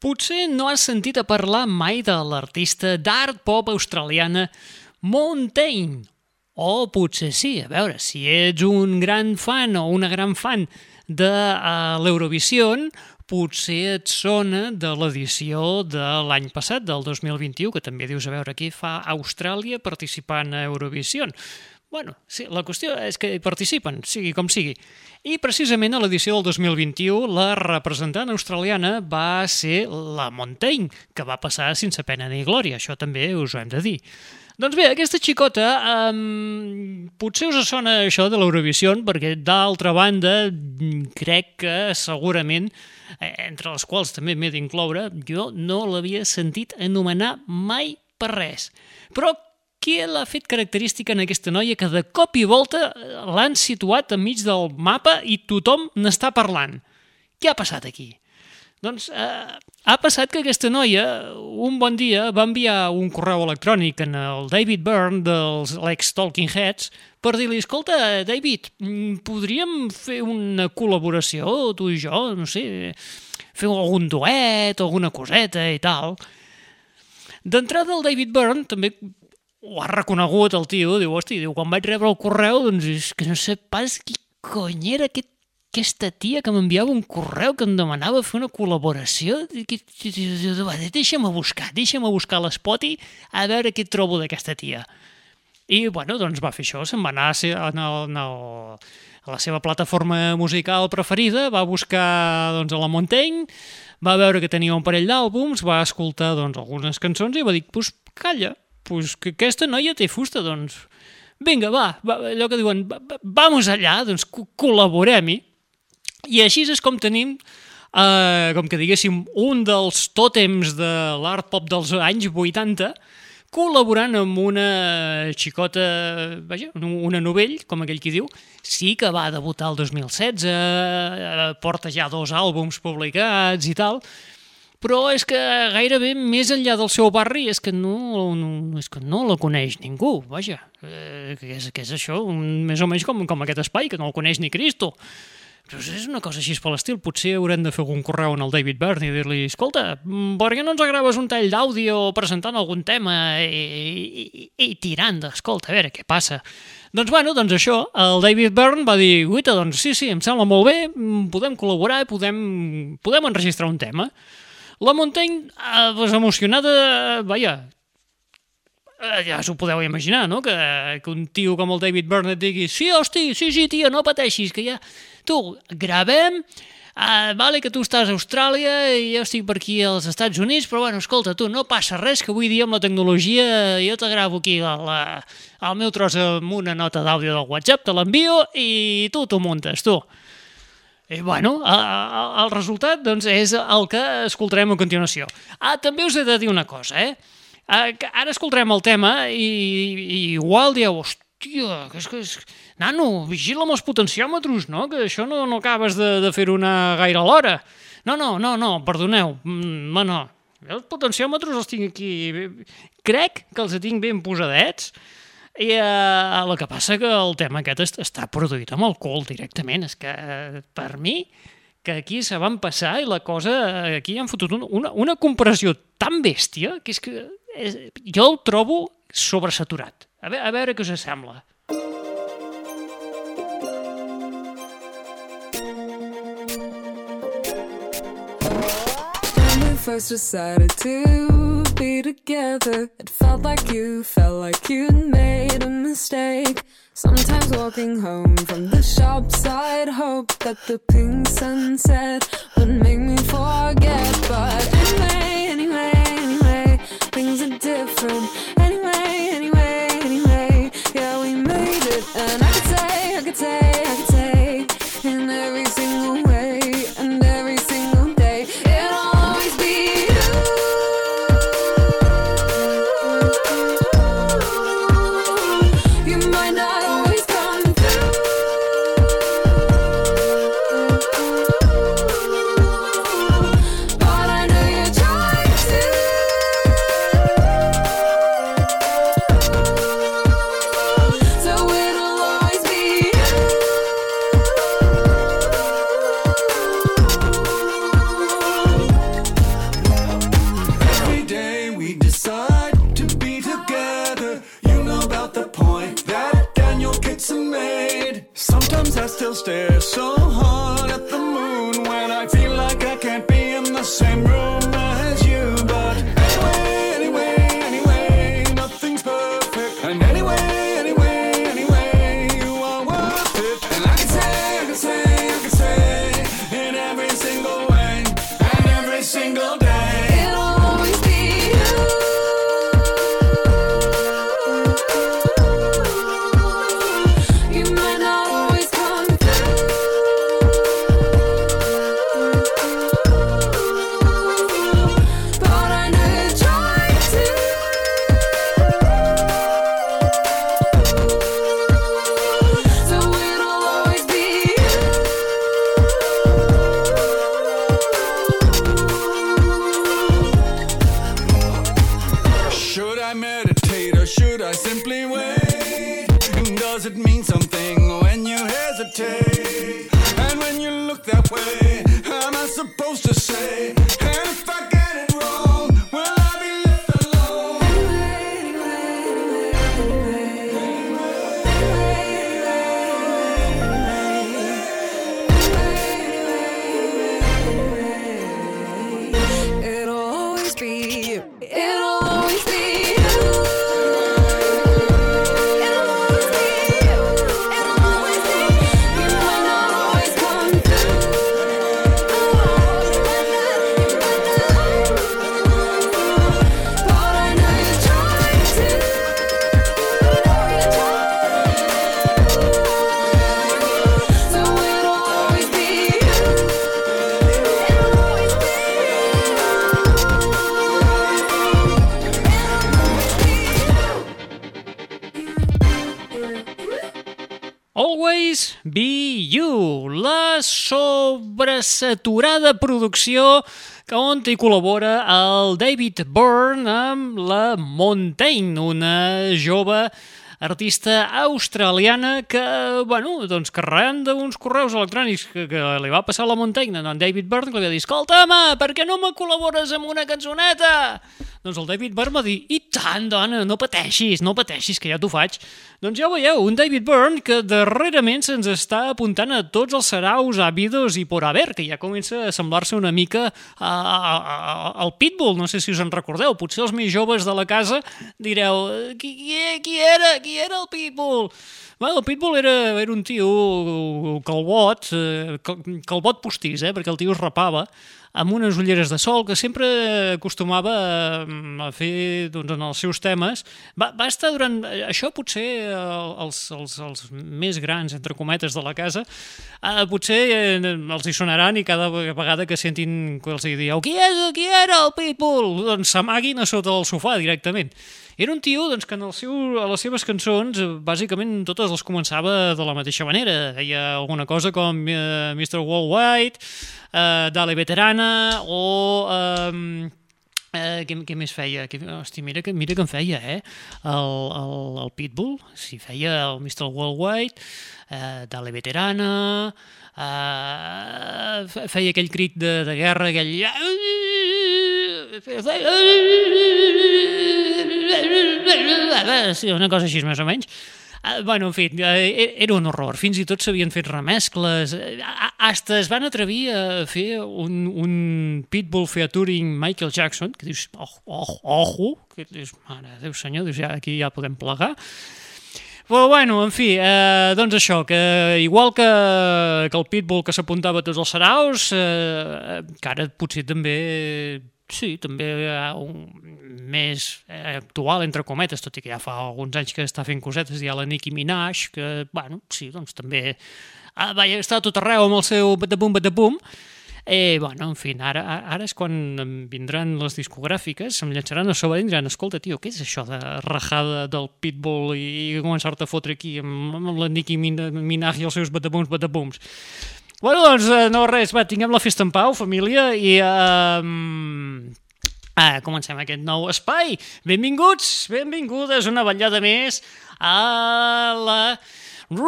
Potser no has sentit a parlar mai de l'artista d'art pop australiana Montaigne. O potser sí, a veure, si ets un gran fan o una gran fan de uh, l'Eurovision, potser et sona de l'edició de l'any passat, del 2021, que també dius a veure qui fa Austràlia participant a Eurovision. Bueno, sí, la qüestió és que hi participen, sigui com sigui. I precisament a l'edició del 2021 la representant australiana va ser la Montaigne, que va passar sense pena ni glòria, això també us ho hem de dir. Doncs bé, aquesta xicota, um, potser us sona això de l'Eurovisió, perquè d'altra banda crec que segurament, eh, entre les quals també m'he d'incloure, jo no l'havia sentit anomenar mai per res. Però què l'ha fet característica en aquesta noia que de cop i volta l'han situat enmig del mapa i tothom n'està parlant? Què ha passat aquí? Doncs eh, ha passat que aquesta noia un bon dia va enviar un correu electrònic en el David Byrne dels l'ex-Talking Heads per dir-li, escolta, David, mm, podríem fer una col·laboració, tu i jo, no sé, fer algun duet, alguna coseta i tal. D'entrada el David Byrne també ho ha reconegut el tio, diu, hosti, diu, quan vaig rebre el correu, doncs és que no sé pas qui cony era aquest, aquesta tia que m'enviava un correu que em demanava fer una col·laboració. Deixa'm buscar, deixa'm buscar l'Spoti a veure què trobo d'aquesta tia. I, bueno, doncs va fer això, se'n va anar a, en el, en el, a la seva plataforma musical preferida, va buscar doncs, a la Montaigne, va veure que tenia un parell d'àlbums, va escoltar doncs, algunes cançons i va dir, pues, calla, pues que aquesta noia té fusta, doncs vinga, va, va allò que diuen, va, va, vamos allà, doncs col·laborem-hi. I així és com tenim, eh, com que diguéssim, un dels tòtems de l'art pop dels anys 80, col·laborant amb una xicota, vaja, una novell, com aquell qui diu, sí que va debutar el 2016, eh, porta ja dos àlbums publicats i tal, però és que gairebé més enllà del seu barri és que no, no, és que no la coneix ningú, vaja, eh, és, que és això, un, més o menys com, com aquest espai, que no el coneix ni Cristo. Però és una cosa així per l'estil, potser haurem de fer algun correu en el David Byrne i dir-li, escolta, per què no ens graves un tall d'àudio presentant algun tema i, i, i, tirant, escolta, a veure què passa. Doncs bueno, doncs això, el David Byrne va dir, guita, doncs sí, sí, em sembla molt bé, podem col·laborar, podem, podem enregistrar un tema. La Montaigne, eh, pues, emocionada, vaja, eh, ja s'ho podeu imaginar, no? Que, que un tio com el David Burnett digui sí, hosti, sí, sí, tia, no pateixis, que ja... Tu, gravem, uh, vale que tu estàs a Austràlia i jo estic per aquí als Estats Units, però bueno, escolta, tu, no passa res, que avui dia amb la tecnologia jo te gravo aquí la, la, el meu tros amb una nota d'àudio del WhatsApp, te l'envio i tu t'ho muntes, tu. I, bueno, el resultat doncs, és el que escoltarem a continuació. Ah, també us he de dir una cosa, eh? Ara escoltarem el tema i, i igual dieu, hòstia, que és que és... Nano, vigila amb els potenciòmetres, no? Que això no, no acabes de, de fer una gaire alhora. No, no, no, no, perdoneu. Mm, no, els potenciòmetres els tinc aquí... Crec que els tinc ben posadets, i eh, el que passa que el tema aquest està produït amb alcohol directament. És que, eh, per mi, que aquí se van passar i la cosa... Eh, aquí han fotut un, una, una comparació tan bèstia que és que és, jo el trobo sobresaturat. A veure, a veure què us sembla. First decided to be together. It felt like you felt like you'd made a mistake. Sometimes walking home from the shop side, hope that the pink sunset would make me forget. But sobresaturada producció que on hi col·labora el David Byrne amb la Montaigne, una jove artista australiana que, bueno, doncs carregant d'uns correus electrònics que, que li va passar a la Montaigne, en David Byrne, que li va dir, escolta, home, per què no me col·labores amb una cançoneta? Doncs el David Byrne va dir, i tant, dona, no pateixis, no pateixis, que ja t'ho faig. Doncs ja ho veieu, un David Byrne que darrerament se'ns està apuntant a tots els saraus àvidos i por haver, que ja comença a semblar-se una mica a, a, a, al Pitbull, no sé si us en recordeu, potser els més joves de la casa direu, qui, qui, qui era, qui era el Pitbull? Bueno, el Pitbull era, era un tio calbot, eh, cal- calbot postís, eh, perquè el tio es rapava, amb unes ulleres de sol que sempre acostumava eh, a fer doncs, en els seus temes. Va, va estar durant... Això potser els, els, els més grans, entre cometes, de la casa, eh, potser els hi sonaran i cada vegada que sentin que els hi dieu qui, és, qui era el Pitbull? Doncs s'amaguin a sota del sofà directament. Era un tio doncs, que en el seu, a les seves cançons eh, bàsicament totes les començava de la mateixa manera. Deia alguna cosa com eh, Mr. Worldwide, eh, Dale Veterana o... Eh, Eh, què, què més feia? Que, hosti, mira que, mira que en feia, eh? El, el, el Pitbull, si feia el Mr. Worldwide, eh, Dale Veterana, eh, fe- feia aquell crit de, de guerra, aquell... Sí, una cosa així, més o menys. Uh, bueno, en fi, eh, era un horror. Fins i tot s'havien fet remescles. eh, Hasta es van atrevir a fer un, un Pitbull featuring Michael Jackson, que dius, oh, oh, ojo, que dius, mare Déu senyor, dius, ja, aquí ja podem plegar. Però bueno, en fi, eh, doncs això, que igual que, que el Pitbull que s'apuntava a tots els saraus, eh, que ara potser també, sí, també un més eh, actual, entre cometes, tot i que ja fa alguns anys que està fent cosetes, hi ha la Nicki Minaj, que, bueno, sí, doncs també ah, vaja, està a tot arreu amb el seu batapum, batapum, Eh, bueno, en fi, ara, ara és quan vindran les discogràfiques, em llançaran a sobre i diran, escolta, tio, què és això de rajada del Pitbull i, i començar-te a fotre aquí amb, amb la Nicki Min- Minaj i els seus batapums, batapums. Bueno, doncs, eh, no res, va, tinguem la festa en pau, família, i... Eh, Ah, comencem aquest nou espai. Benvinguts, benvingudes una vetllada més a la Rules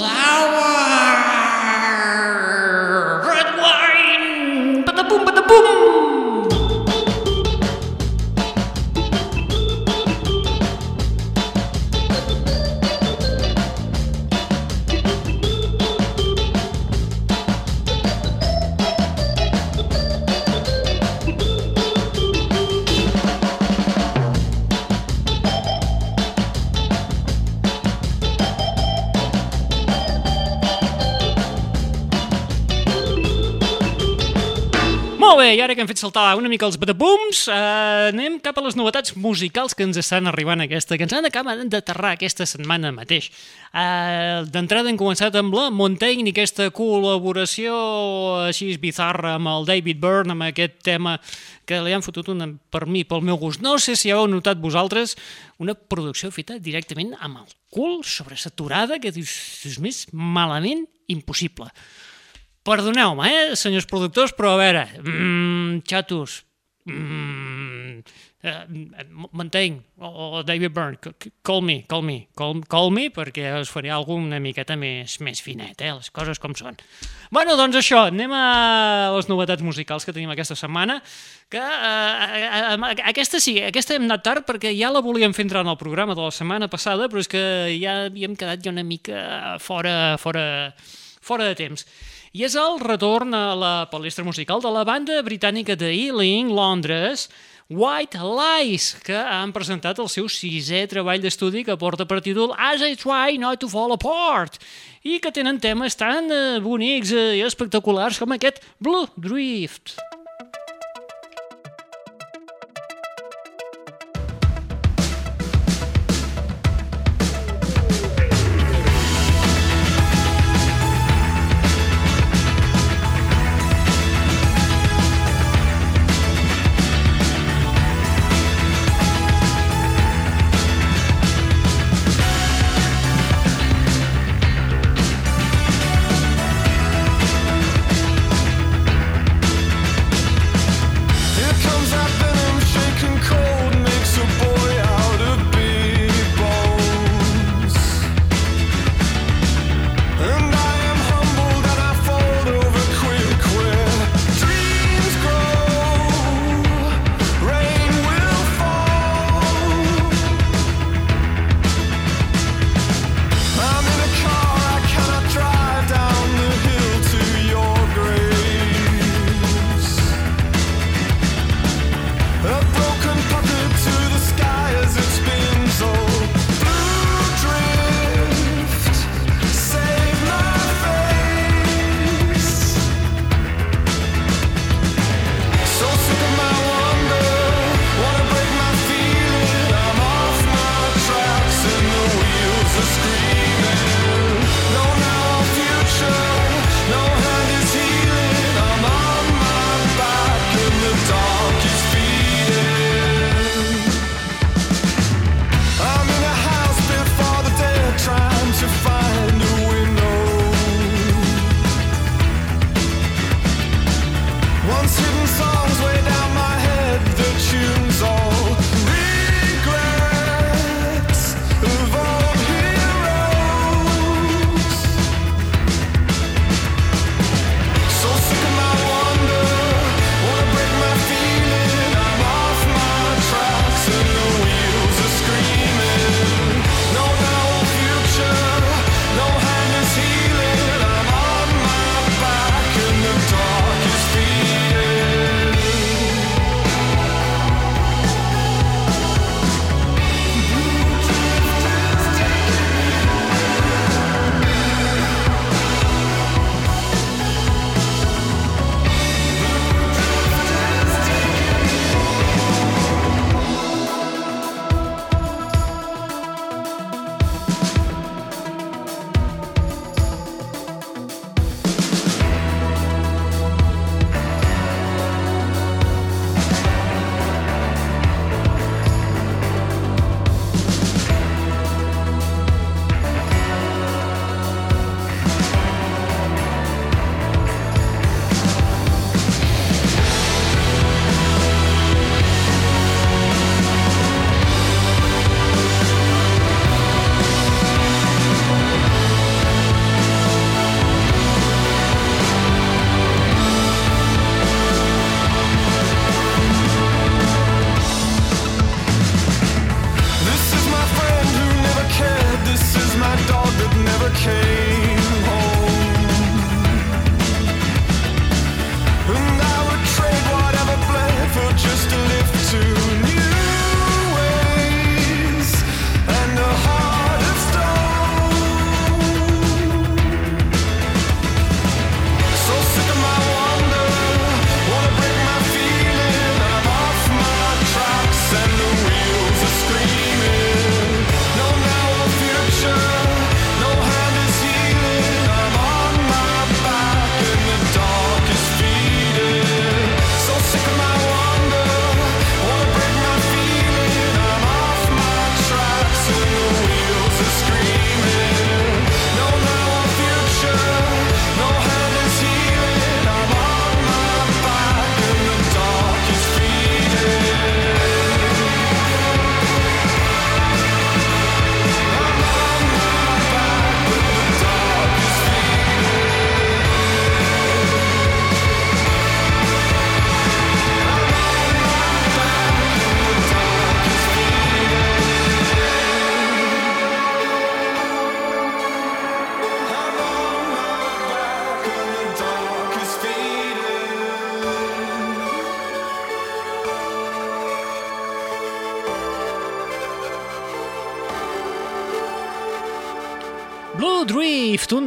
Hour! Red Wine! Patapum, patapum! Molt bé, i ara que hem fet saltar una mica els badabums, eh, anem cap a les novetats musicals que ens estan arribant aquesta, que ens han acabat d'aterrar aquesta setmana mateix. Eh, D'entrada hem començat amb la Montaigne aquesta col·laboració així bizarra amb el David Byrne, amb aquest tema que li han fotut una, per mi, pel meu gust. No sé si heu notat vosaltres una producció feta directament amb el cul, sobresaturada, que dius, és més malament impossible. Perdoneu-me, eh, senyors productors, però a veure, mmm, xatos, mmm, eh, o, o David Byrne, call me, call me, call, call me, perquè us faré alguna una miqueta més, més finet, eh, les coses com són. Bueno, doncs això, anem a les novetats musicals que tenim aquesta setmana, que eh, eh, aquesta sí, aquesta hem anat tard perquè ja la volíem fer entrar en el programa de la setmana passada, però és que ja havíem quedat ja una mica fora, fora, fora de temps. I és el retorn a la palestra musical de la banda britànica de Ealing, Londres, White Lies, que han presentat el seu sisè treball d'estudi que porta per títol As I Try Not to Fall Apart i que tenen temes tan eh, bonics eh, i espectaculars com aquest Blue Drift. As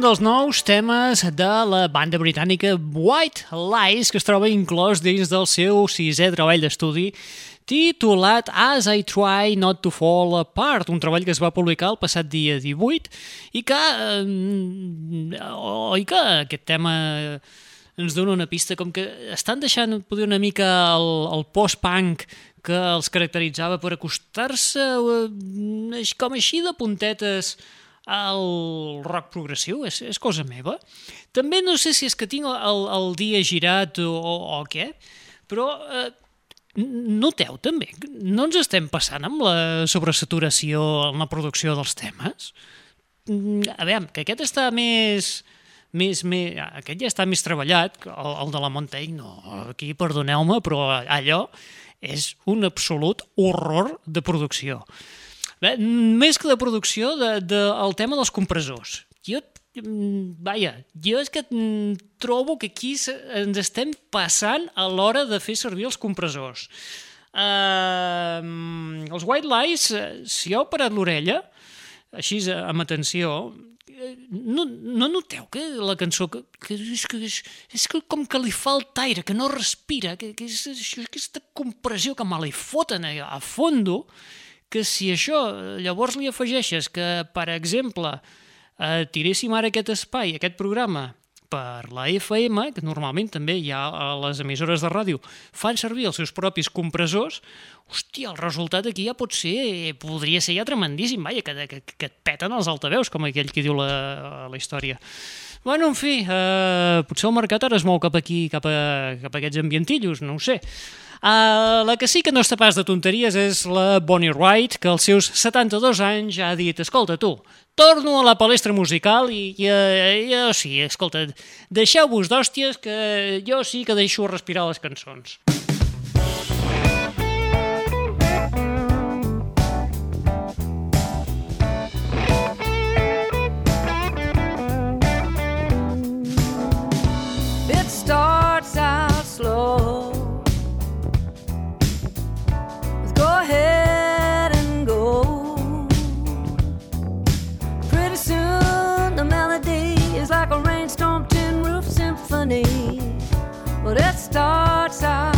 dels nous temes de la banda britànica White Lies, que es troba inclòs dins del seu sisè treball d'estudi titulat As I Try Not to Fall Apart, un treball que es va publicar el passat dia 18 i que, eh, oi que aquest tema ens dona una pista com que estan deixant poder una mica el, el post-punk que els caracteritzava per acostar-se eh, com així de puntetes al rock progressiu, és, és cosa meva. També no sé si és que tinc el, el dia girat o, o, o què, però eh, noteu també, no ens estem passant amb la sobresaturació en la producció dels temes? Mm, A veure, que aquest està més... més, més aquest ja està més treballat, el, el de la Montaigne, no, aquí perdoneu-me, però allò és un absolut horror de producció. Bé, més que de producció, de, de, el tema dels compressors. Jo, mm, vaja, jo és que mm, trobo que aquí ens estem passant a l'hora de fer servir els compressors. Uh, els White Lies, eh, si heu parat l'orella, així eh, amb atenció, eh, no, no noteu que la cançó que, que, és, que és, és que com que li falta aire, que no respira, que, que és, això, aquesta compressió que me li foten a, a fondo, que si això llavors li afegeixes que, per exemple, eh, tiréssim ara aquest espai, aquest programa, per la FM, que normalment també hi ha a les emissores de ràdio, fan servir els seus propis compressors, hòstia, el resultat aquí ja pot ser, podria ser ja tremendíssim, vaja, que, que, que et peten els altaveus, com aquell que diu la, la història. Bueno, en fi, eh, potser el mercat ara es mou cap aquí, cap a, cap a aquests ambientillos, no ho sé. Uh, la que sí que no està pas de tonteries és la Bonnie Wright, que als seus 72 anys ja ha dit, escolta tu, torno a la palestra musical i jo, jo sí, escolta, deixeu-vos d'hòsties que jo sí que deixo respirar les cançons. Like a rainstorm tin roof symphony. But it starts out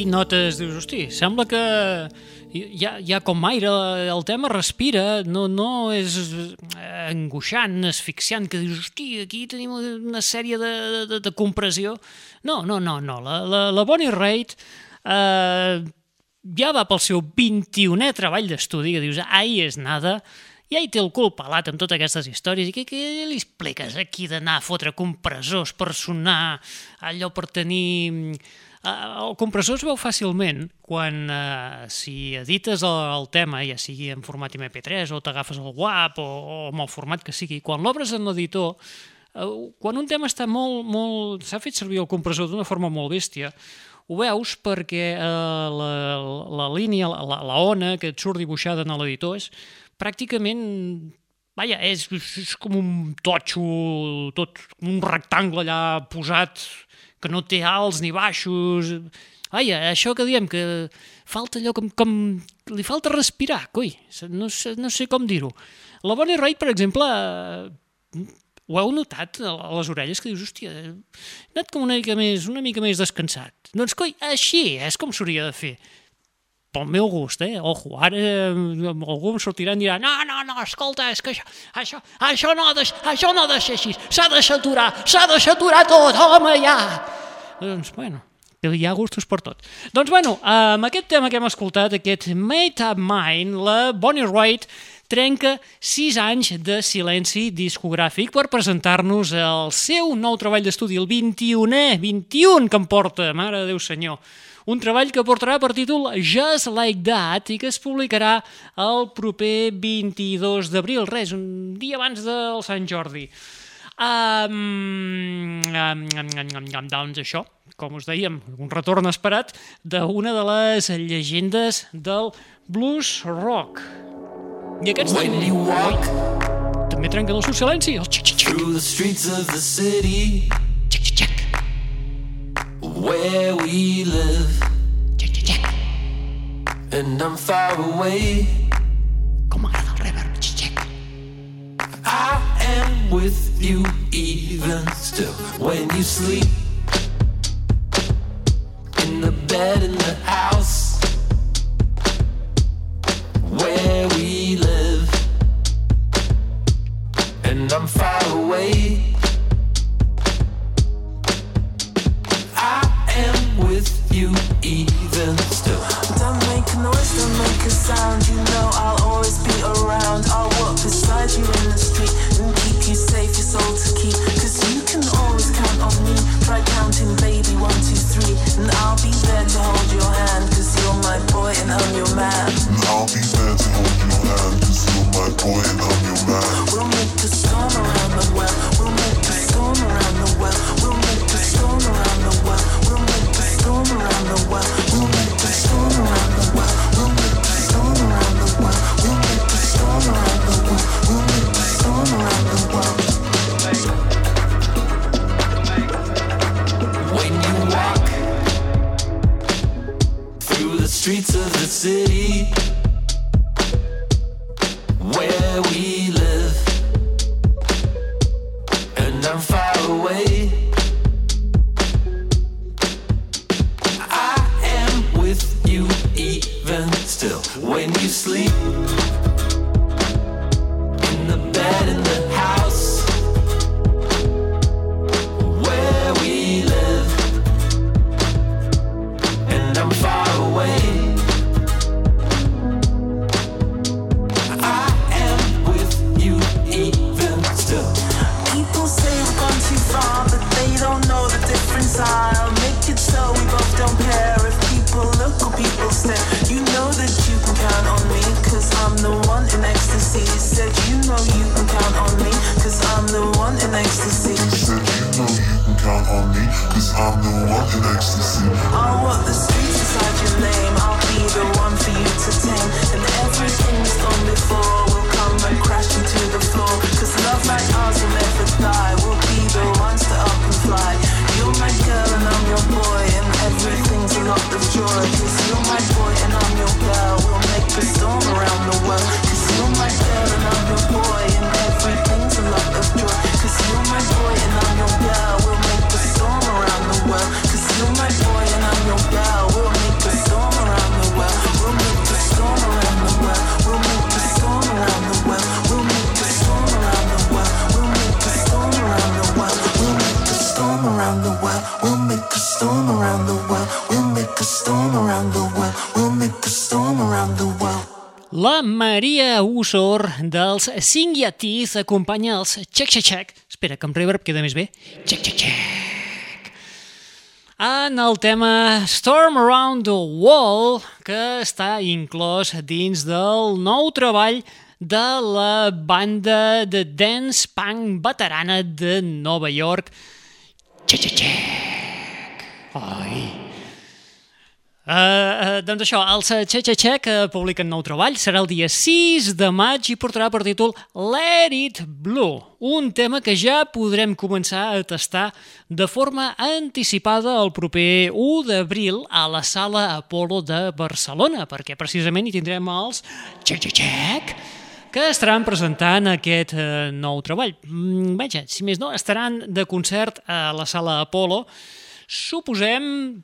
aquí notes, dius, hosti, sembla que hi ha com aire, el tema respira, no, no és angoixant, asfixiant, que dius, hosti, aquí tenim una sèrie de, de, de compressió. No, no, no, no. La, la, la Bonnie Raitt eh, ja va pel seu 21è treball d'estudi, que dius, ai, és nada, ja hi té el cul pelat amb totes aquestes històries i què, què li expliques aquí d'anar a fotre compressors per sonar allò per tenir... Uh, el compressor es veu fàcilment quan uh, si edites el, el tema, ja sigui en format MP3 o t'agafes el WAP o, o amb el format que sigui, quan l'obres en l'editor, uh, quan un tema està molt, molt... s'ha fet servir el compressor d'una forma molt bèstia, ho veus perquè uh, la, la línia, la, la ona que et surt dibuixada en l'editor és pràcticament vaja, és, és com un totxo, tot un rectangle allà posat que no té alts ni baixos. Vaja, això que diem, que falta allò com... com li falta respirar, coi, no sé, no sé com dir-ho. La Bonnie Raitt, per exemple, ho heu notat a les orelles que dius, hòstia, he anat com una mica més, una mica més descansat. Doncs, coi, així és com s'hauria de fer pel meu gust, eh? Ojo, ara eh, algú em sortirà i dirà no, no, no, escolta, és que això, això, això no ha de, això no ha de ser així, s'ha de saturar, s'ha de saturar tot, home, ja! Doncs, bueno, hi ha gustos per tot. Doncs, bueno, amb aquest tema que hem escoltat, aquest Made Up Mind, la Bonnie Raitt trenca sis anys de silenci discogràfic per presentar-nos el seu nou treball d'estudi, el 21è, 21 que em porta, mare de Déu senyor, un treball que portarà per títol Just Like That i que es publicarà el proper 22 d'abril, res, un dia abans del Sant Jordi. Um, um, um, um, doncs això, com us dèiem, un retorn esperat d'una de les llegendes del blues rock. I aquests When també, you walk també trenquen el seu silenci, el through the streets of the city where we live, and I'm far away. Com m'agrada el reverb, xic-xic. I am with you even still. When you sleep in the bed in the house where we live. And I'm far away with you even still Don't make a noise, don't make a sound. You know I'll always be around. I'll walk beside you in the street and keep you safe, your soul to keep. Cause you can always count on me. Try counting, baby, one, two, three. And I'll be there to hold your hand. Cause you're my boy and I'm your man. And I'll be there to hold your hand Cause you're my boy and I'm your man We'll make a storm around the well. We'll make a storm around the well home around. Dels Singyatiz acompanya els Check Check Check. Espera, que amb reverb queda més bé. Check Check Check. En el tema Storm Around the Wall, que està inclòs dins del nou treball de la banda de dance punk veterana de Nova York, Check Check Check. Ai, Uh, doncs això, els Che Che Che que publiquen nou treball serà el dia 6 de maig i portarà per títol Let It Blue, un tema que ja podrem començar a tastar de forma anticipada el proper 1 d'abril a la Sala Apolo de Barcelona, perquè precisament hi tindrem els Che Che Che que estaran presentant aquest eh, nou treball. Mm, vaja, si més no, estaran de concert a la Sala Apolo, suposem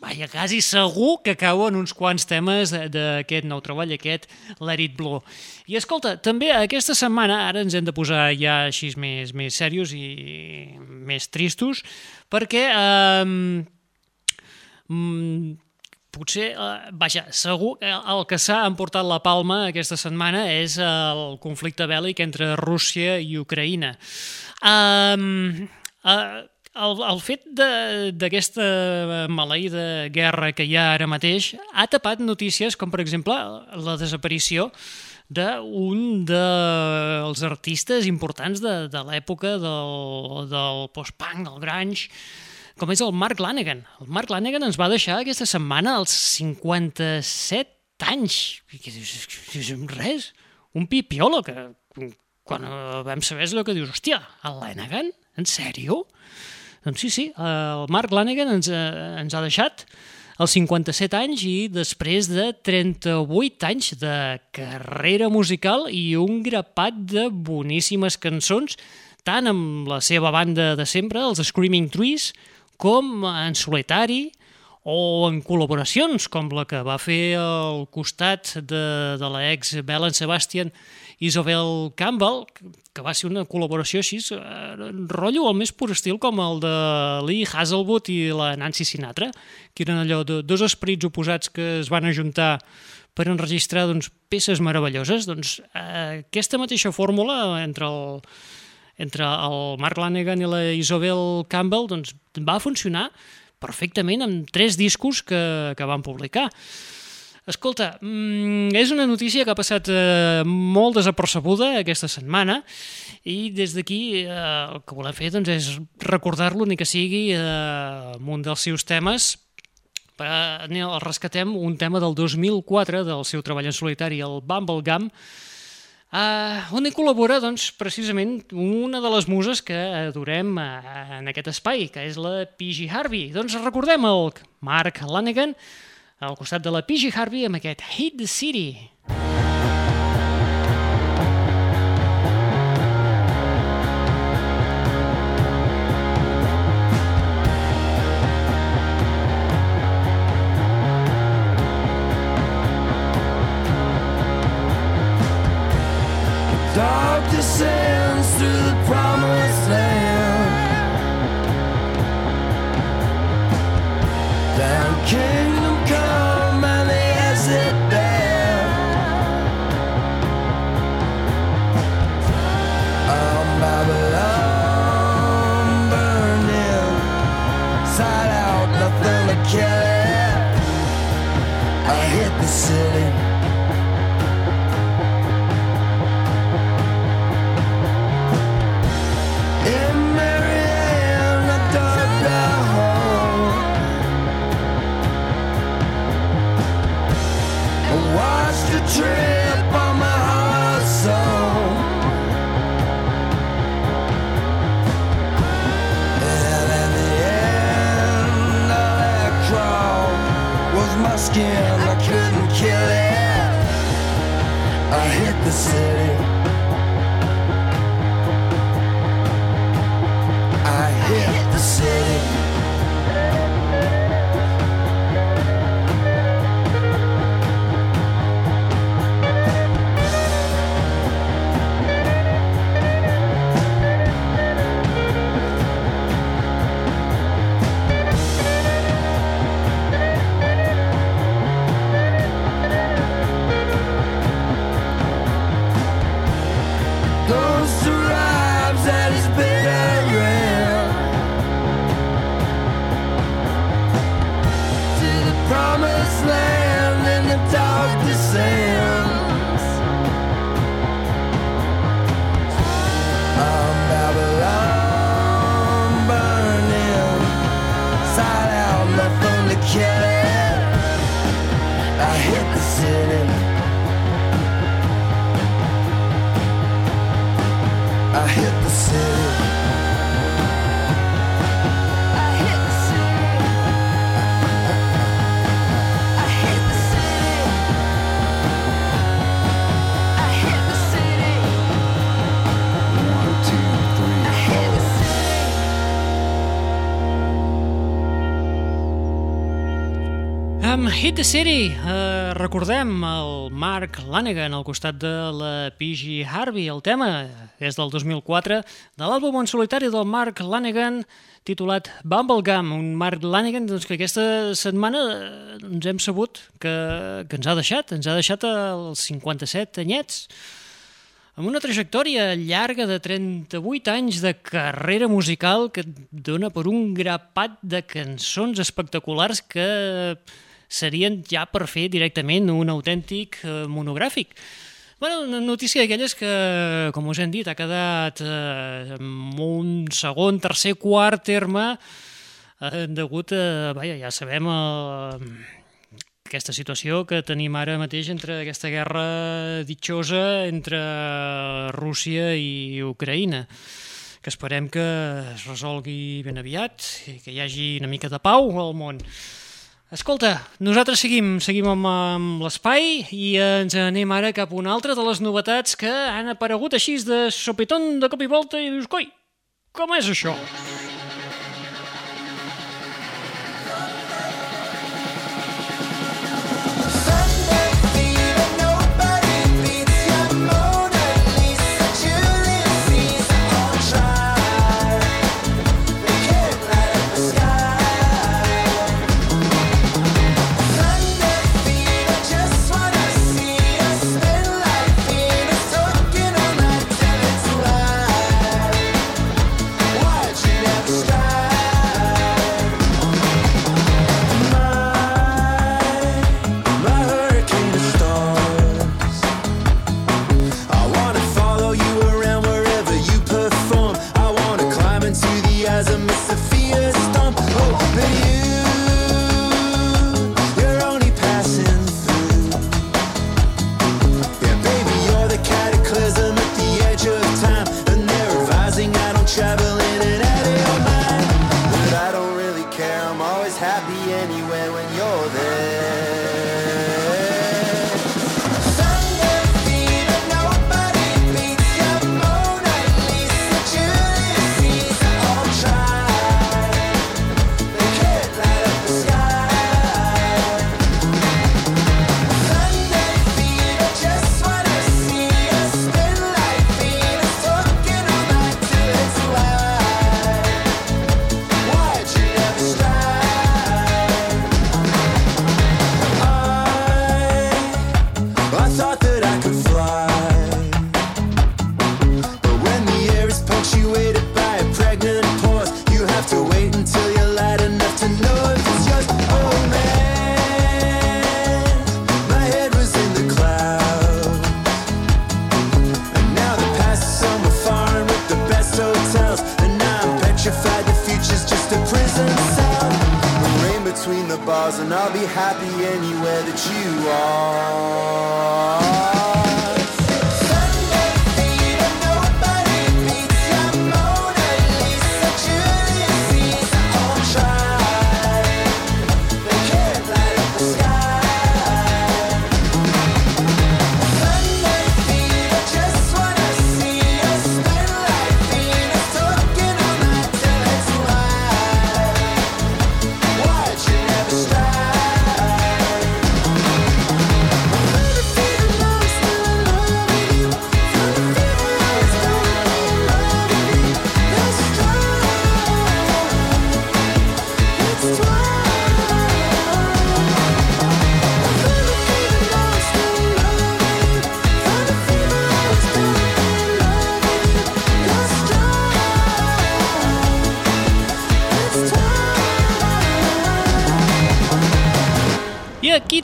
vaja, quasi segur que cauen uns quants temes d'aquest nou treball, aquest Let It Blow. I escolta, també aquesta setmana, ara ens hem de posar ja així més, més serios i més tristos, perquè... Eh, mm, potser, eh, vaja, segur que el que s'ha emportat la palma aquesta setmana és el conflicte bèl·lic entre Rússia i Ucraïna. Um, uh, el, el fet de- d'aquesta maleïda guerra que hi ha ara mateix ha tapat notícies com, per exemple, la desaparició d'un dels artistes importants de, de l'època del, del post-punk, del grunge, com és el Mark Lanegan. El Mark Lanegan ens va deixar aquesta setmana als 57 anys. Que dius, dius, res, un pipiolo que quan eh, vam saber és el que dius, hòstia, el Lanegan? En sèrio? Doncs sí, sí, el Mark Lanegan ens, eh, ens ha deixat als 57 anys i després de 38 anys de carrera musical i un grapat de boníssimes cançons, tant amb la seva banda de sempre, els Screaming Trees, com en solitari o en col·laboracions, com la que va fer al costat de, de l'ex Belen Sebastian Isabel Campbell, que va ser una col·laboració així, eh, rotllo al més pur estil com el de Lee Hazelwood i la Nancy Sinatra, que eren allò de dos esperits oposats que es van ajuntar per enregistrar doncs, peces meravelloses. Doncs, eh, aquesta mateixa fórmula entre el, entre el Mark Lanegan i la Isabel Campbell doncs, va funcionar perfectament amb tres discos que, que van publicar. Escolta, mm, és una notícia que ha passat eh, molt desapercebuda aquesta setmana i des d'aquí eh, el que volem fer doncs, és recordar-lo ni que sigui eh, un dels seus temes eh, el rescatem un tema del 2004 del seu treball en solitari, el Bubblegum, Uh, on hi col·labora, doncs, precisament una de les muses que adorem uh, en aquest espai, que és la P.G. Harvey. Doncs recordem el Mark Lanegan al costat de la P.G. Harvey amb aquest Hate the City. Dark descends Hit the City, eh, recordem el Mark Lanegan al costat de la PG Harvey. El tema és del 2004, de l'àlbum en solitari del Mark Lanegan, titulat Bumblegum. Un Mark Lanegan doncs, que aquesta setmana eh, ens hem sabut que, que ens ha deixat, ens ha deixat als 57 anyets amb una trajectòria llarga de 38 anys de carrera musical que dona per un grapat de cançons espectaculars que serien ja per fer directament un autèntic eh, monogràfic. Bueno, una notícia d'aquelles que, com us hem dit, ha quedat eh, en un segon, tercer, quart terme eh, degut a, vaja, ja sabem, eh, aquesta situació que tenim ara mateix entre aquesta guerra ditxosa entre Rússia i Ucraïna que esperem que es resolgui ben aviat i que hi hagi una mica de pau al món. Escolta, nosaltres seguim, seguim amb, amb l'espai i ens anem ara cap a una altra de les novetats que han aparegut així de sopetón de cop i volta i dius, coi, com és això?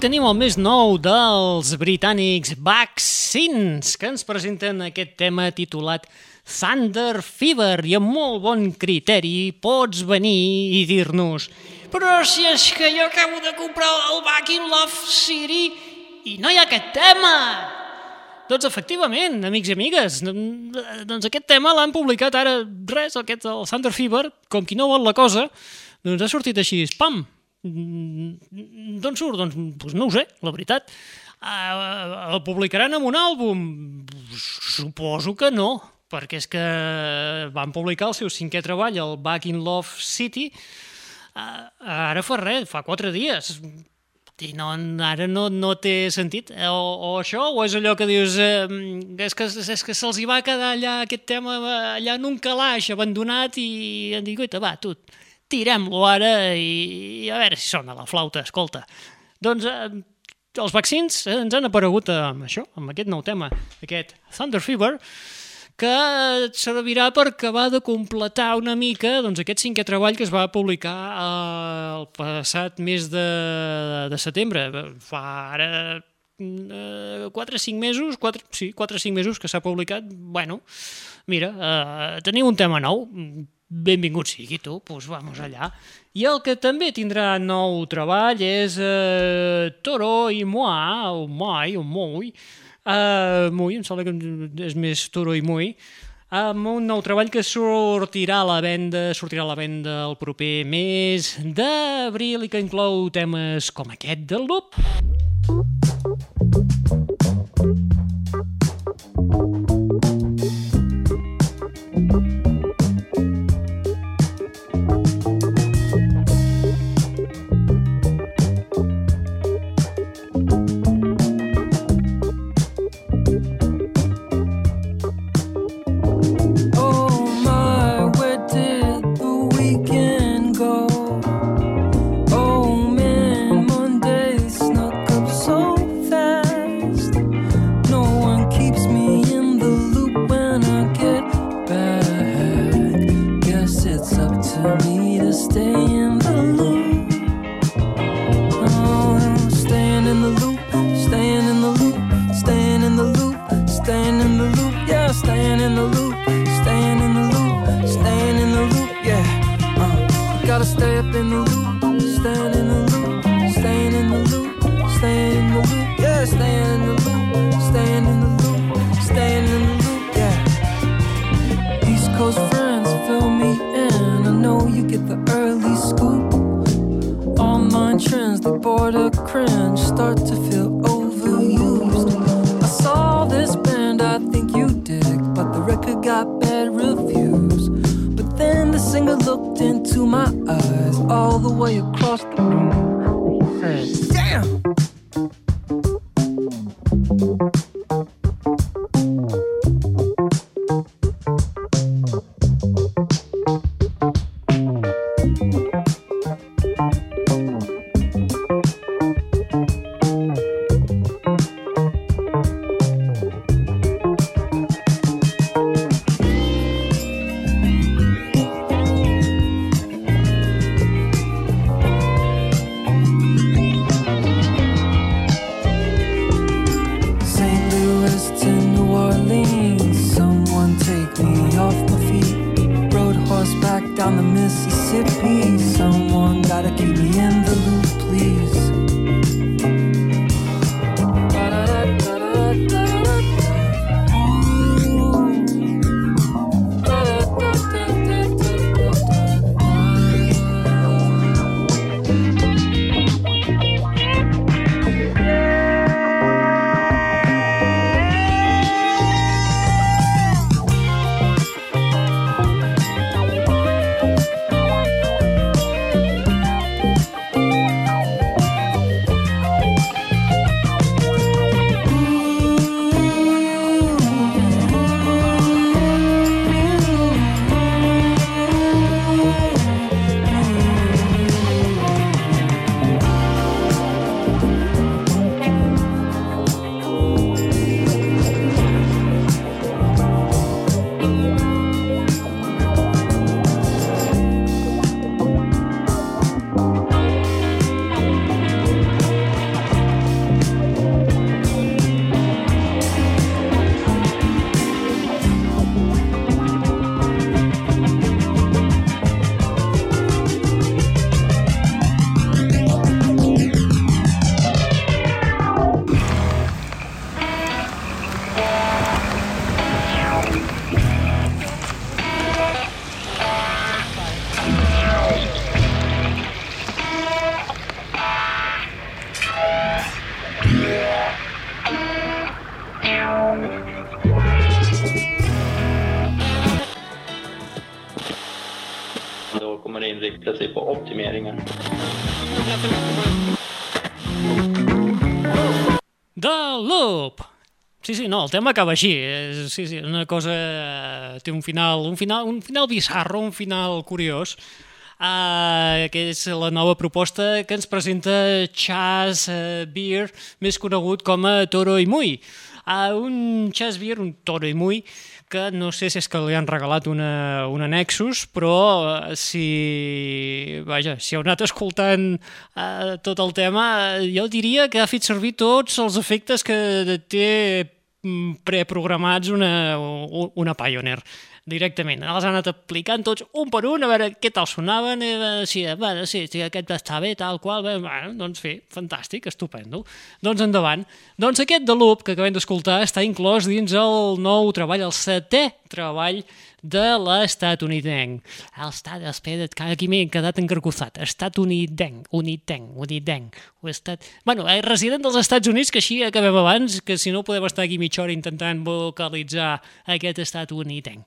Tenim el més nou dels britànics Vaccines, que ens presenten aquest tema titulat Thunder Fever, i amb molt bon criteri pots venir i dir-nos però si és que jo acabo de comprar el Back in Love City i no hi ha aquest tema! Doncs efectivament, amics i amigues, doncs aquest tema l'han publicat ara, res, aquest, el Thunder Fever, com qui no vol la cosa, doncs ha sortit així, pam! Mm, D'on surt? Doncs, doncs no ho sé, la veritat. Uh, el publicaran en un àlbum? Suposo que no, perquè és que van publicar el seu cinquè treball, el Back in Love City, uh, ara fa res, fa quatre dies. I no, ara no, no té sentit. O, o això, o és allò que dius... Eh, és que, és que se'ls hi va quedar allà aquest tema allà en un calaix abandonat i han dit, va, tu, tirem-lo ara i, i a veure si sona la flauta, escolta. Doncs eh, els vaccins eh, ens han aparegut amb això, amb aquest nou tema, aquest Thunder Fever, que servirà per acabar de completar una mica doncs, aquest cinquè treball que es va publicar eh, el passat mes de, de setembre. Fa ara eh, 4 o 5 mesos, 4, sí, 4 o 5 mesos que s'ha publicat. Bueno, mira, eh, teniu un tema nou, benvingut sigui tu, doncs vamos allà. I el que també tindrà nou treball és eh, Toro i Moi, o Moi, o Moi, Uh, Mui, em sembla que és més Toro i Mui, amb un nou treball que sortirà a la venda, sortirà a la venda el proper mes d'abril i que inclou temes com aquest del Loop. Oh gotta stay up in the all the way Sí, sí, no, el tema acaba així. És, sí, sí, una cosa... eh, Té un final, un final, un final bizarro, un final curiós, uh, que és la nova proposta que ens presenta Chas Beer, més conegut com a Toro i Mui. Uh, un Chas Beer, un Toro i Mui, que no sé si és que li han regalat una, una Nexus, però eh, si, vaja, si heu anat escoltant uh, tot el tema, eh, jo diria que ha fet servir tots els efectes que té preprogramats una, una Pioneer directament. Els han anat aplicant tots un per un, a veure què tal sonaven, i a veure si, bueno, sí, sí, aquest està bé, tal qual, bé, bueno, doncs fer, fantàstic, estupendo. Doncs endavant. Doncs aquest de Loop que acabem d'escoltar està inclòs dins el nou treball, el setè treball de l'estatunidenc. El estat, espera't, que aquí m'he quedat encarcozat. Estatunidenc, unidenc, unidenc. O estat... Bueno, eh, resident dels Estats Units, que així acabem abans, que si no podem estar aquí mitja hora intentant vocalitzar aquest estat unidenc.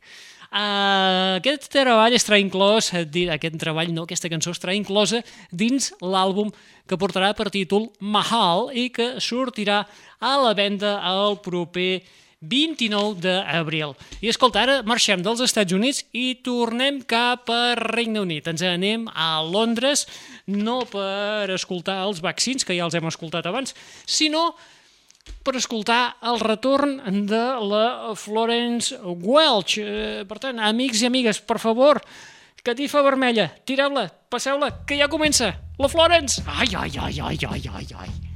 Uh, aquest treball estarà inclòs, eh, aquest treball no, aquesta cançó estarà inclosa dins l'àlbum que portarà per títol Mahal i que sortirà a la venda el proper 29 d'abril. I escolta, ara marxem dels Estats Units i tornem cap a Regne Unit. Ens anem a Londres, no per escoltar els vaccins, que ja els hem escoltat abans, sinó per escoltar el retorn de la Florence Welch. Eh, per tant, amics i amigues, per favor, catifa vermella, tireu-la, passeu-la, que ja comença. La Florence! Ai, ai, ai, ai, ai, ai, ai.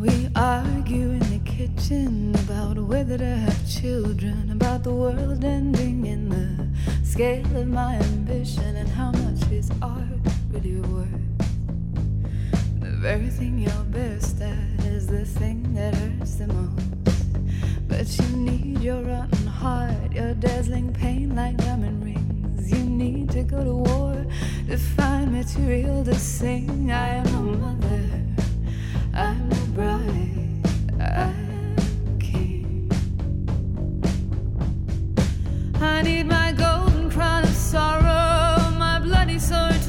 We argue in the kitchen about whether to have children, about the world ending in the scale of my ambition, and how much is art really worth. The very thing you're best at is the thing that hurts the most. But you need your rotten heart, your dazzling pain like diamond rings. You need to go to war to find material to sing. I am a mother. I need my golden crown of sorrow, my bloody sword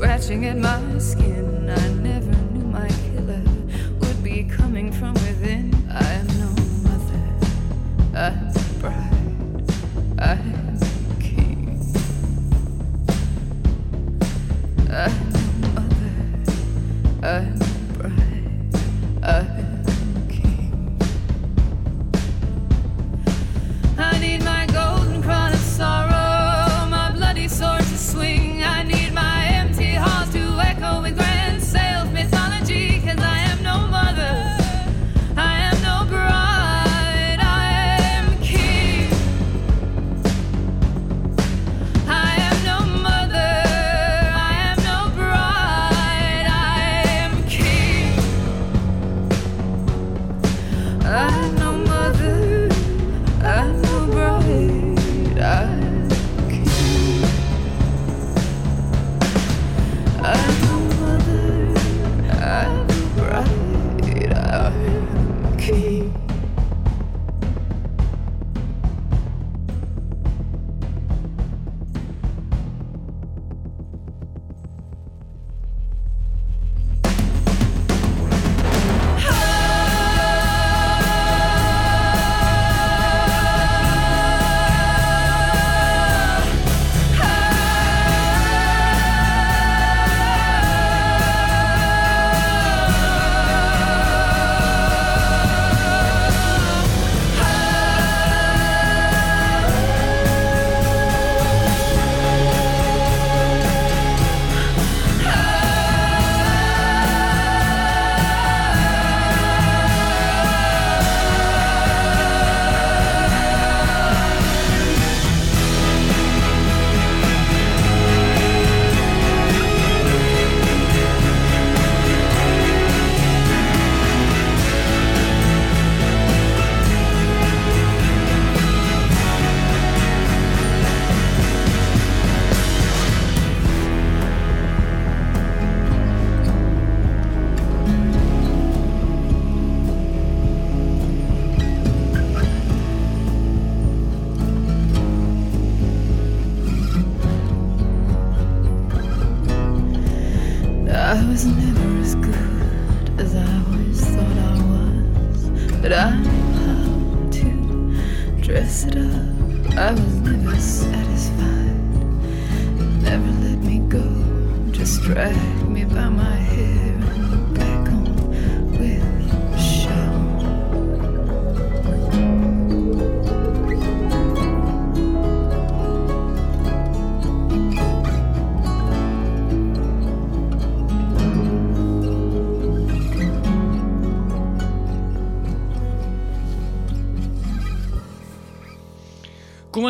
Scratching at my skin. I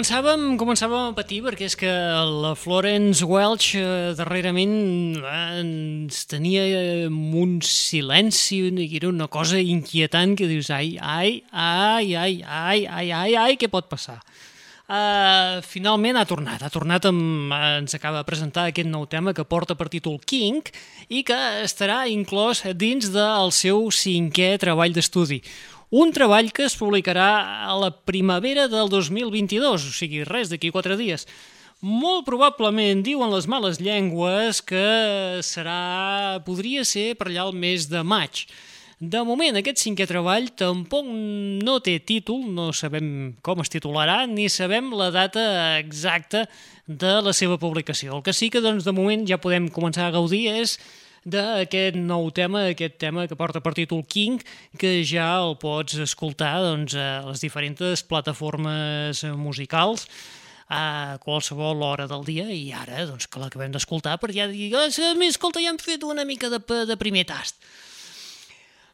Començàvem, començàvem a patir perquè és que la Florence Welch eh, darrerament eh, ens tenia eh, un silenci era una cosa inquietant que dius ai, ai, ai, ai, ai, ai, ai, ai, què pot passar? Uh, finalment ha tornat, ha tornat amb, ens acaba de presentar aquest nou tema que porta per títol King i que estarà inclòs dins del seu cinquè treball d'estudi. Un treball que es publicarà a la primavera del 2022, o sigui, res d'aquí quatre dies. Molt probablement, diuen les males llengües, que serà, podria ser per allà el mes de maig. De moment, aquest cinquè treball tampoc no té títol, no sabem com es titularà, ni sabem la data exacta de la seva publicació. El que sí que, doncs, de moment ja podem començar a gaudir és d'aquest nou tema, aquest tema que porta per títol King, que ja el pots escoltar doncs, a les diferents plataformes musicals a qualsevol hora del dia i ara doncs, que l'acabem d'escoltar per ja dir "Ah, sí, escolta, ja hem fet una mica de, de primer tast.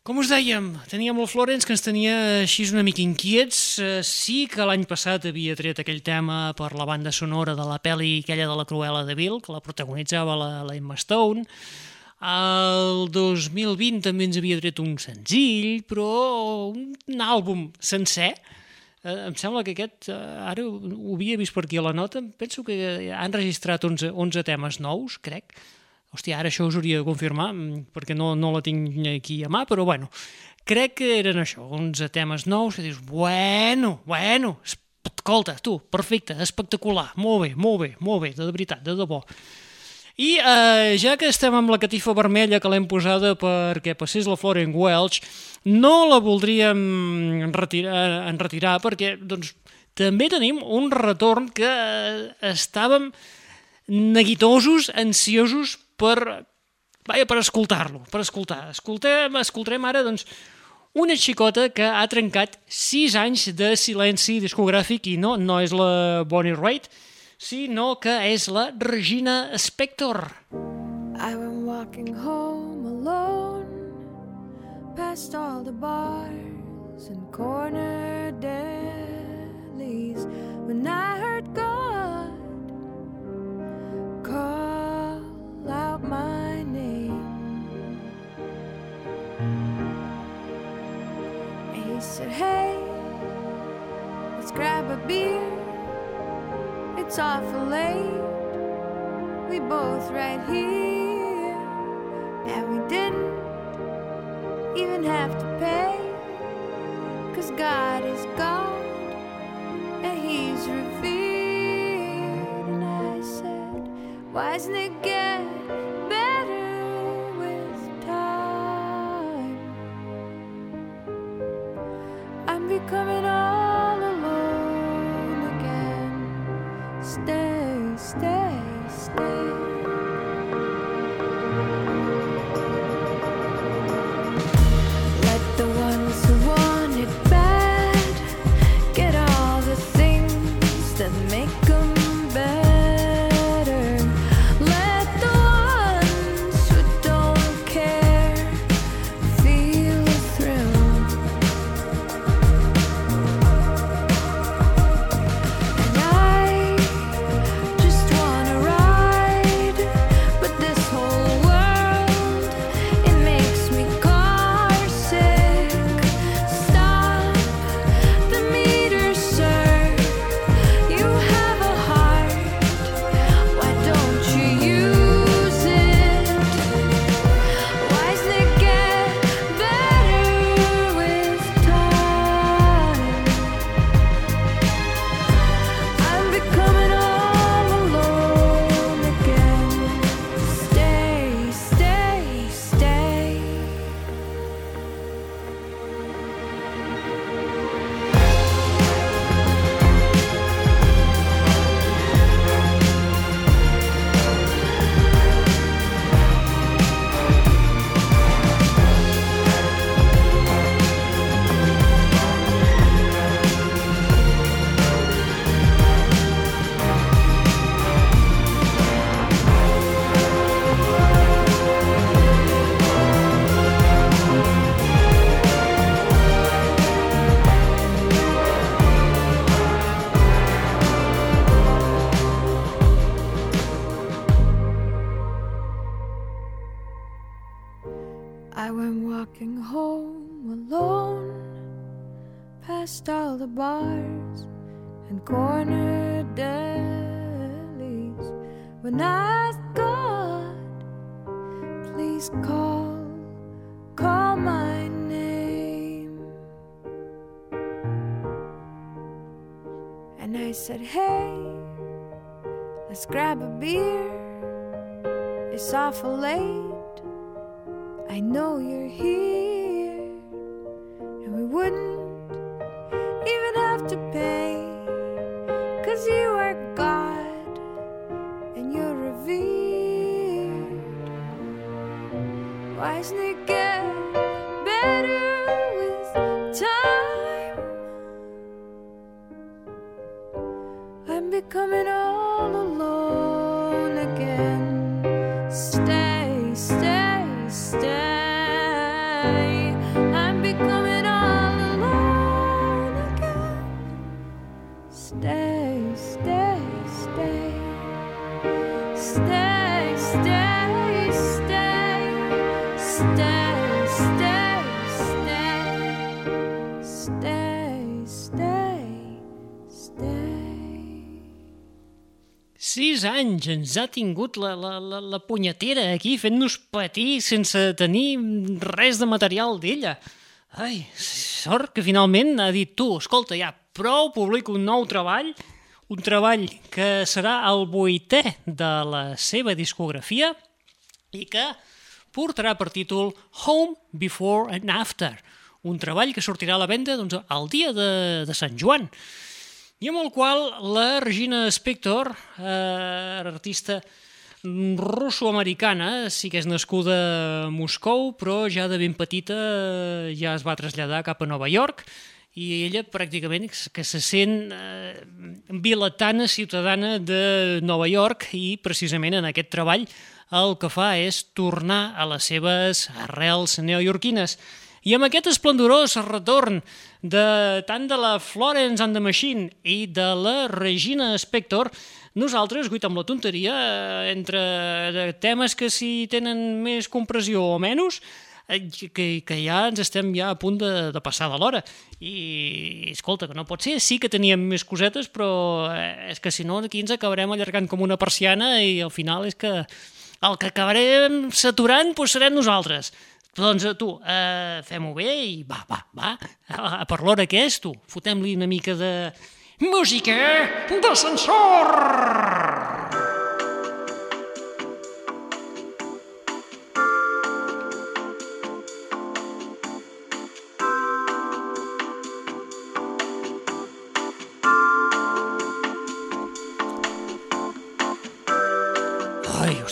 Com us dèiem, teníem el Florence que ens tenia així una mica inquiets. Eh, Sí que l'any passat havia tret aquell tema per la banda sonora de la pel·li aquella de la Cruella de Vil, que la protagonitzava la, la Emma Stone. El 2020 també ens havia tret un senzill, però un àlbum sencer. Eh, em sembla que aquest, eh, ara ho, havia vist per aquí a la nota, penso que han registrat 11, 11 temes nous, crec. Hòstia, ara això us hauria de confirmar, mm, perquè no, no la tinc aquí a mà, però bueno, crec que eren això, 11 temes nous, que dius, bueno, bueno, escolta, tu, perfecte, espectacular, molt bé, molt bé, molt bé, de veritat, de debò. I eh, ja que estem amb la catifa vermella que l'hem posada perquè passés la Florence Welch, no la voldríem retirar, enretirar perquè doncs, també tenim un retorn que eh, estàvem neguitosos, ansiosos per, vaja, per escoltar-lo, per escoltar. Escoltem, escoltarem ara doncs, una xicota que ha trencat 6 anys de silenci discogràfic i no, no és la Bonnie Raitt, sinó que és la Regina Spector. I went walking home alone, past all the bars and corner delis, when I heard God call out my name. And he said, Hey, let's grab a beer. It's awful late we both right here. And we didn't even have to pay. Cause God is God and He's revealed. And I said, Why doesn't it get better with time? I'm becoming all stay, let's grab a beer. It's awful late. I know you're here. Anys ens ha tingut la, la, la, la punyetera aquí fent-nos patir sense tenir res de material d'ella. Ai, sort que finalment ha dit tu, escolta, ja, prou, publico un nou treball, un treball que serà el vuitè de la seva discografia i que portarà per títol Home Before and After, un treball que sortirà a la venda doncs, el dia de, de Sant Joan i amb el qual la Regina Spector, eh, artista russo-americana, sí que és nascuda a Moscou, però ja de ben petita eh, ja es va traslladar cap a Nova York i ella pràcticament que se sent eh, vilatana ciutadana de Nova York i precisament en aquest treball el que fa és tornar a les seves arrels neoyorquines. I amb aquest esplendorós retorn de tant de la Florence and the Machine i de la Regina Spector, nosaltres, guit amb la tonteria, eh, entre de temes que si tenen més compressió o menys, eh, que, que ja ens estem ja a punt de, de passar de l'hora. I, escolta, que no pot ser, sí que teníem més cosetes, però eh, és que si no aquí ens acabarem allargant com una persiana i al final és que el que acabarem saturant doncs serem nosaltres. Doncs tu, eh, fem-ho bé i va, va, va, a, per l'hora que és, tu, fotem-li una mica de música d'ascensor!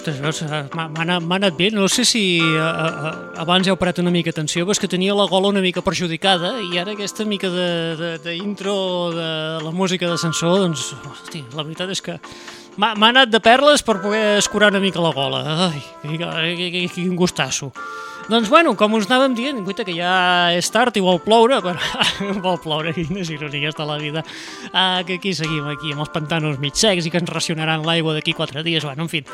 Ostres, veus, eh, m'ha anat, bé. No sé si uh, uh, abans heu parat una mica atenció, però és que tenia la gola una mica perjudicada i ara aquesta mica d'intro de, de, de la música d'ascensor, doncs, hosti, la veritat és que m'ha anat de perles per poder escurar una mica la gola. Ai, que- quin gustasso. Doncs bueno, com us anàvem dient, guaita, que ja és tard i vol ploure, però vol ploure, quines ironies de la vida, uh, que aquí seguim aquí amb els pantanos mig secs i que ens racionaran l'aigua d'aquí quatre dies, bueno, en fi.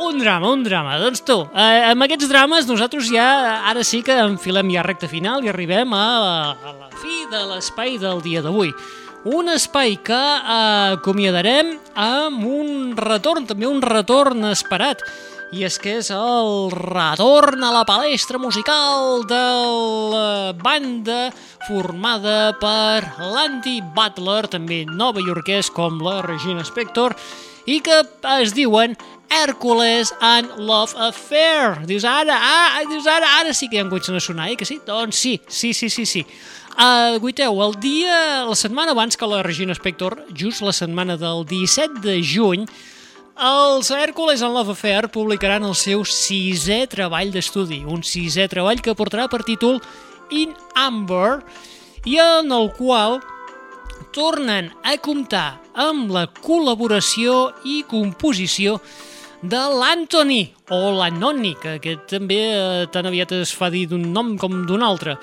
Un drama, un drama. Doncs tu, eh, amb aquests drames nosaltres ja, ara sí que enfilem ja recta final i arribem a, a la fi de l'espai del dia d'avui. Un espai que eh, acomiadarem amb un retorn, també un retorn esperat, i és que és el retorn a la palestra musical de la banda formada per l'Andy Butler, també nova iorquès com la Regina Spector, i que es diuen Hércules and Love Affair. Dius ara, ah, dius ara, ara sí que ja em comencen a sonar, eh, que sí? Doncs sí, sí, sí, sí, sí. Uh, guiteu, el dia, la setmana abans que la Regina Spector, just la setmana del 17 de juny, els Hércules en Love Affair publicaran el seu sisè treball d'estudi, un sisè treball que portarà per títol In Amber i en el qual tornen a comptar amb la col·laboració i composició l'Anthony, o l'Anoni, que aquest també eh, tan aviat es fa dir d'un nom com d'un altre.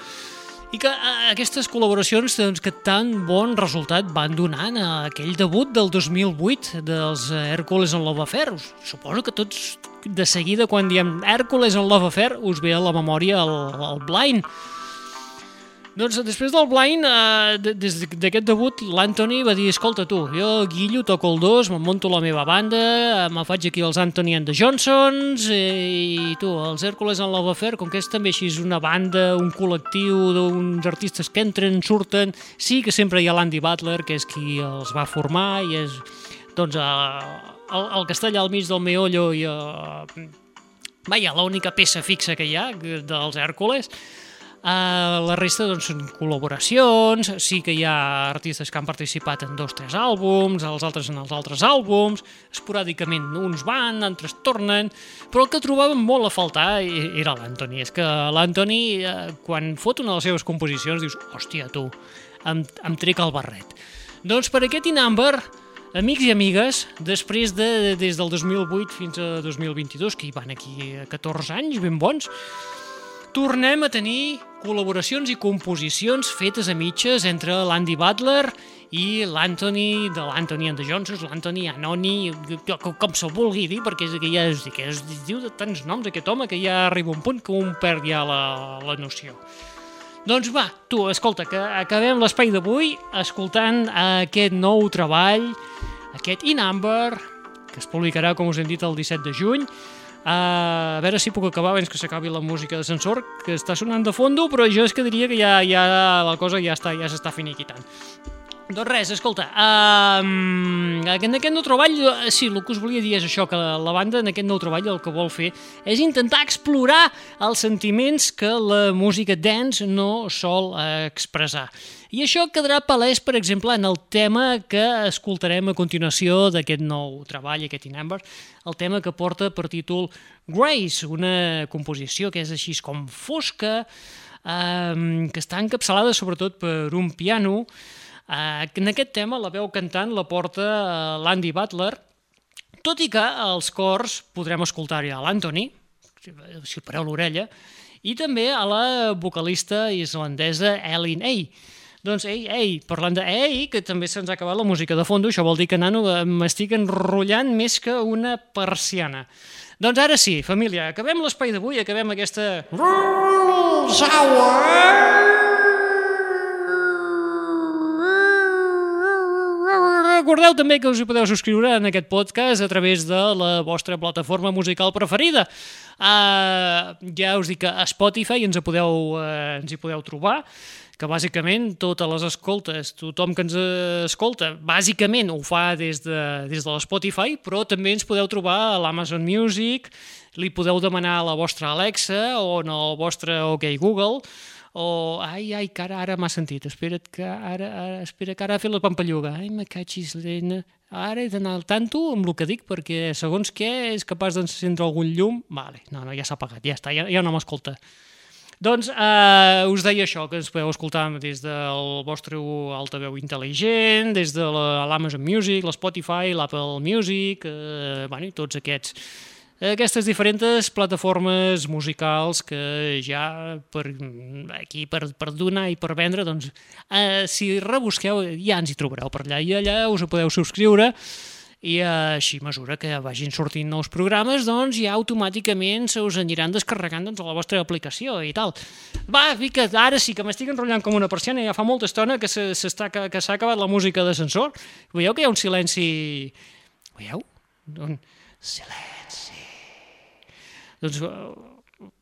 I que eh, aquestes col·laboracions doncs, que tan bon resultat van donant a aquell debut del 2008 dels eh, Hércules en Love Affair. Us- Suposo que tots de seguida quan diem Hércules en Love Affair us ve a la memòria el, el Blind. Doncs després del Blind, eh, de- des d'aquest debut, l'Anthony va dir, escolta tu, jo guillo, toco el dos, me'n monto la meva banda, eh, me faig aquí els Anthony and the Johnsons, eh, i tu, els Hércules en Love Affair, com que és també així una banda, un col·lectiu d'uns artistes que entren, surten, sí que sempre hi ha l'Andy Butler, que és qui els va formar, i és, doncs, eh, el, el castell al mig del meollo i eh, vaja, l'única peça fixa que hi ha dels Hèrcules. Uh, la resta doncs, són col·laboracions, sí que hi ha artistes que han participat en dos o tres àlbums, els altres en els altres àlbums, esporàdicament uns van, altres tornen, però el que trobàvem molt a faltar e- era l'Anthony. És que l'Anthony, eh, quan fot una de les seves composicions, dius, hòstia, tu, em, em trec el barret. Doncs per aquest Inamber, Amics i amigues, després de, des del 2008 fins a 2022, que hi van aquí eh, 14 anys ben bons, tornem a tenir col·laboracions i composicions fetes a mitges entre l'Andy Butler i l'Anthony de l'Anthony and the Johnsons, l'Anthony Anoni, com, se'l vulgui dir, perquè és que ja es, que es diu de tants noms aquest home que ja arriba un punt que un perd ja la, la noció. Doncs va, tu, escolta, que acabem l'espai d'avui escoltant aquest nou treball, aquest In Amber, que es publicarà, com us hem dit, el 17 de juny. A veure si puc acabar abans que s'acabi la música de sensor, que està sonant de fondo, però jo és que diria que ja, ja la cosa ja està ja s'està finiquitant. Doncs res, escolta, um, en aquest nou treball, eh, sí, el que us volia dir és això, que la, banda en aquest nou treball el que vol fer és intentar explorar els sentiments que la música dance no sol expressar. I això quedarà palès, per exemple, en el tema que escoltarem a continuació d'aquest nou treball, aquest In Amber, el tema que porta per títol Grace, una composició que és així com fosca, eh, que està encapçalada sobretot per un piano, Eh, en aquest tema la veu cantant la porta eh, l'Andy Butler, tot i que als cors podrem escoltar-hi a l'Anthony, si pareu l'orella, i també a la vocalista islandesa Ellen A. Doncs, ei, ei, parlant de ei, que també se'ns ha acabat la música de fondo, això vol dir que, nano, eh, m'estic enrotllant més que una persiana. Doncs ara sí, família, acabem l'espai d'avui, acabem aquesta... Recordeu també que us hi podeu subscriure en aquest podcast a través de la vostra plataforma musical preferida. Uh, ja us dic que a Spotify ens, podeu, uh, ens hi podeu trobar, que bàsicament totes les escoltes, tothom que ens escolta, bàsicament ho fa des de, des de l'Spotify, però també ens podeu trobar a l'Amazon Music, li podeu demanar a la vostra Alexa o el vostre OK Google, o ai, ai, que ara, ara m'ha sentit, espera't que ara, ara, espera que ara ha fet la pampalluga, ai, me catxis, lena, ara he d'anar al tanto amb el que dic, perquè segons què és capaç d'encendre algun llum, vale, no, no, ja s'ha apagat, ja està, ja, ja no m'escolta. Doncs eh, us deia això, que ens podeu escoltar des del vostre altaveu intel·ligent, des de la- l'Amazon Music, l'Spotify, l'Apple Music, eh, bueno, i tots aquests aquestes diferents plataformes musicals que ja per aquí per, per donar i per vendre doncs, eh, si rebusqueu ja ens hi trobareu per allà. I allà us ho podeu subscriure i eh, així a mesura que vagin sortint nous programes doncs ja automàticament se us aniran descarregant doncs, a la vostra aplicació i tal. Va, fica, ara sí que m'estic enrotllant com una persiana ja fa molta estona que s'està que, que s'ha acabat la música d'ascensor. Veieu que hi ha un silenci? Veieu? Un silenci doncs eh,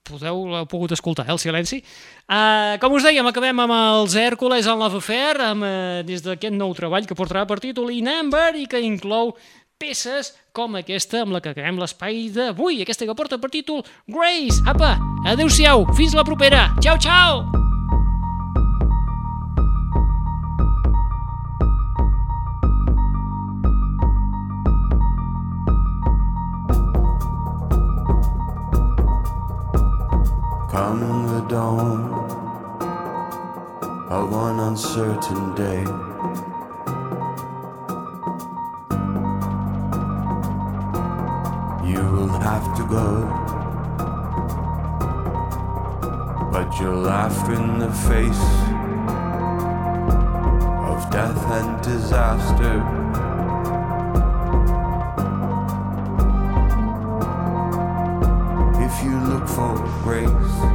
podeu, l'heu pogut escoltar, eh, el silenci. Uh, com us dèiem, acabem amb els Hèrcules en Love Affair, amb, uh, des d'aquest nou treball que portarà per títol In Amber i que inclou peces com aquesta amb la que acabem l'espai d'avui, aquesta que porta per títol Grace. Apa, adeu-siau, fins la propera. Ciao, ciao! Come the dawn of one uncertain day. You will have to go, but you're laughed in the face of death and disaster. if you look for grace.